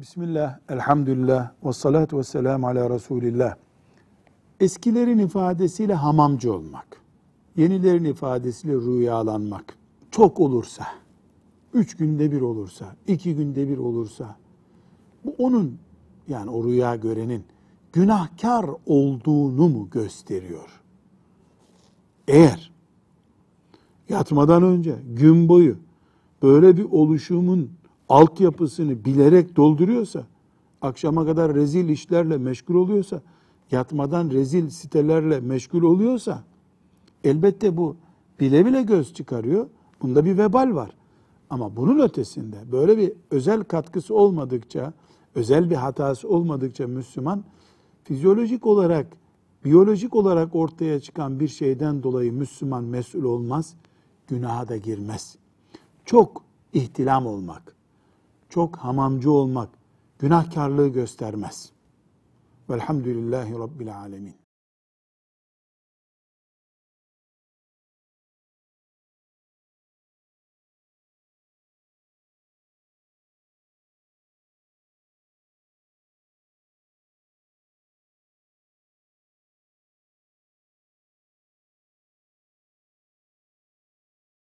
Bismillah, elhamdülillah, ve salatu ve selamu ala Resulillah. Eskilerin ifadesiyle hamamcı olmak, yenilerin ifadesiyle rüyalanmak çok olursa, üç günde bir olursa, iki günde bir olursa, bu onun yani o rüya görenin günahkar olduğunu mu gösteriyor? Eğer yatmadan önce gün boyu böyle bir oluşumun altyapısını bilerek dolduruyorsa, akşama kadar rezil işlerle meşgul oluyorsa, yatmadan rezil sitelerle meşgul oluyorsa, elbette bu bile bile göz çıkarıyor. Bunda bir vebal var. Ama bunun ötesinde böyle bir özel katkısı olmadıkça, özel bir hatası olmadıkça Müslüman fizyolojik olarak, biyolojik olarak ortaya çıkan bir şeyden dolayı Müslüman mesul olmaz, günaha da girmez. Çok ihtilam olmak, çok hamamcı olmak günahkarlığı göstermez. Velhamdülillahi Rabbil Alemin.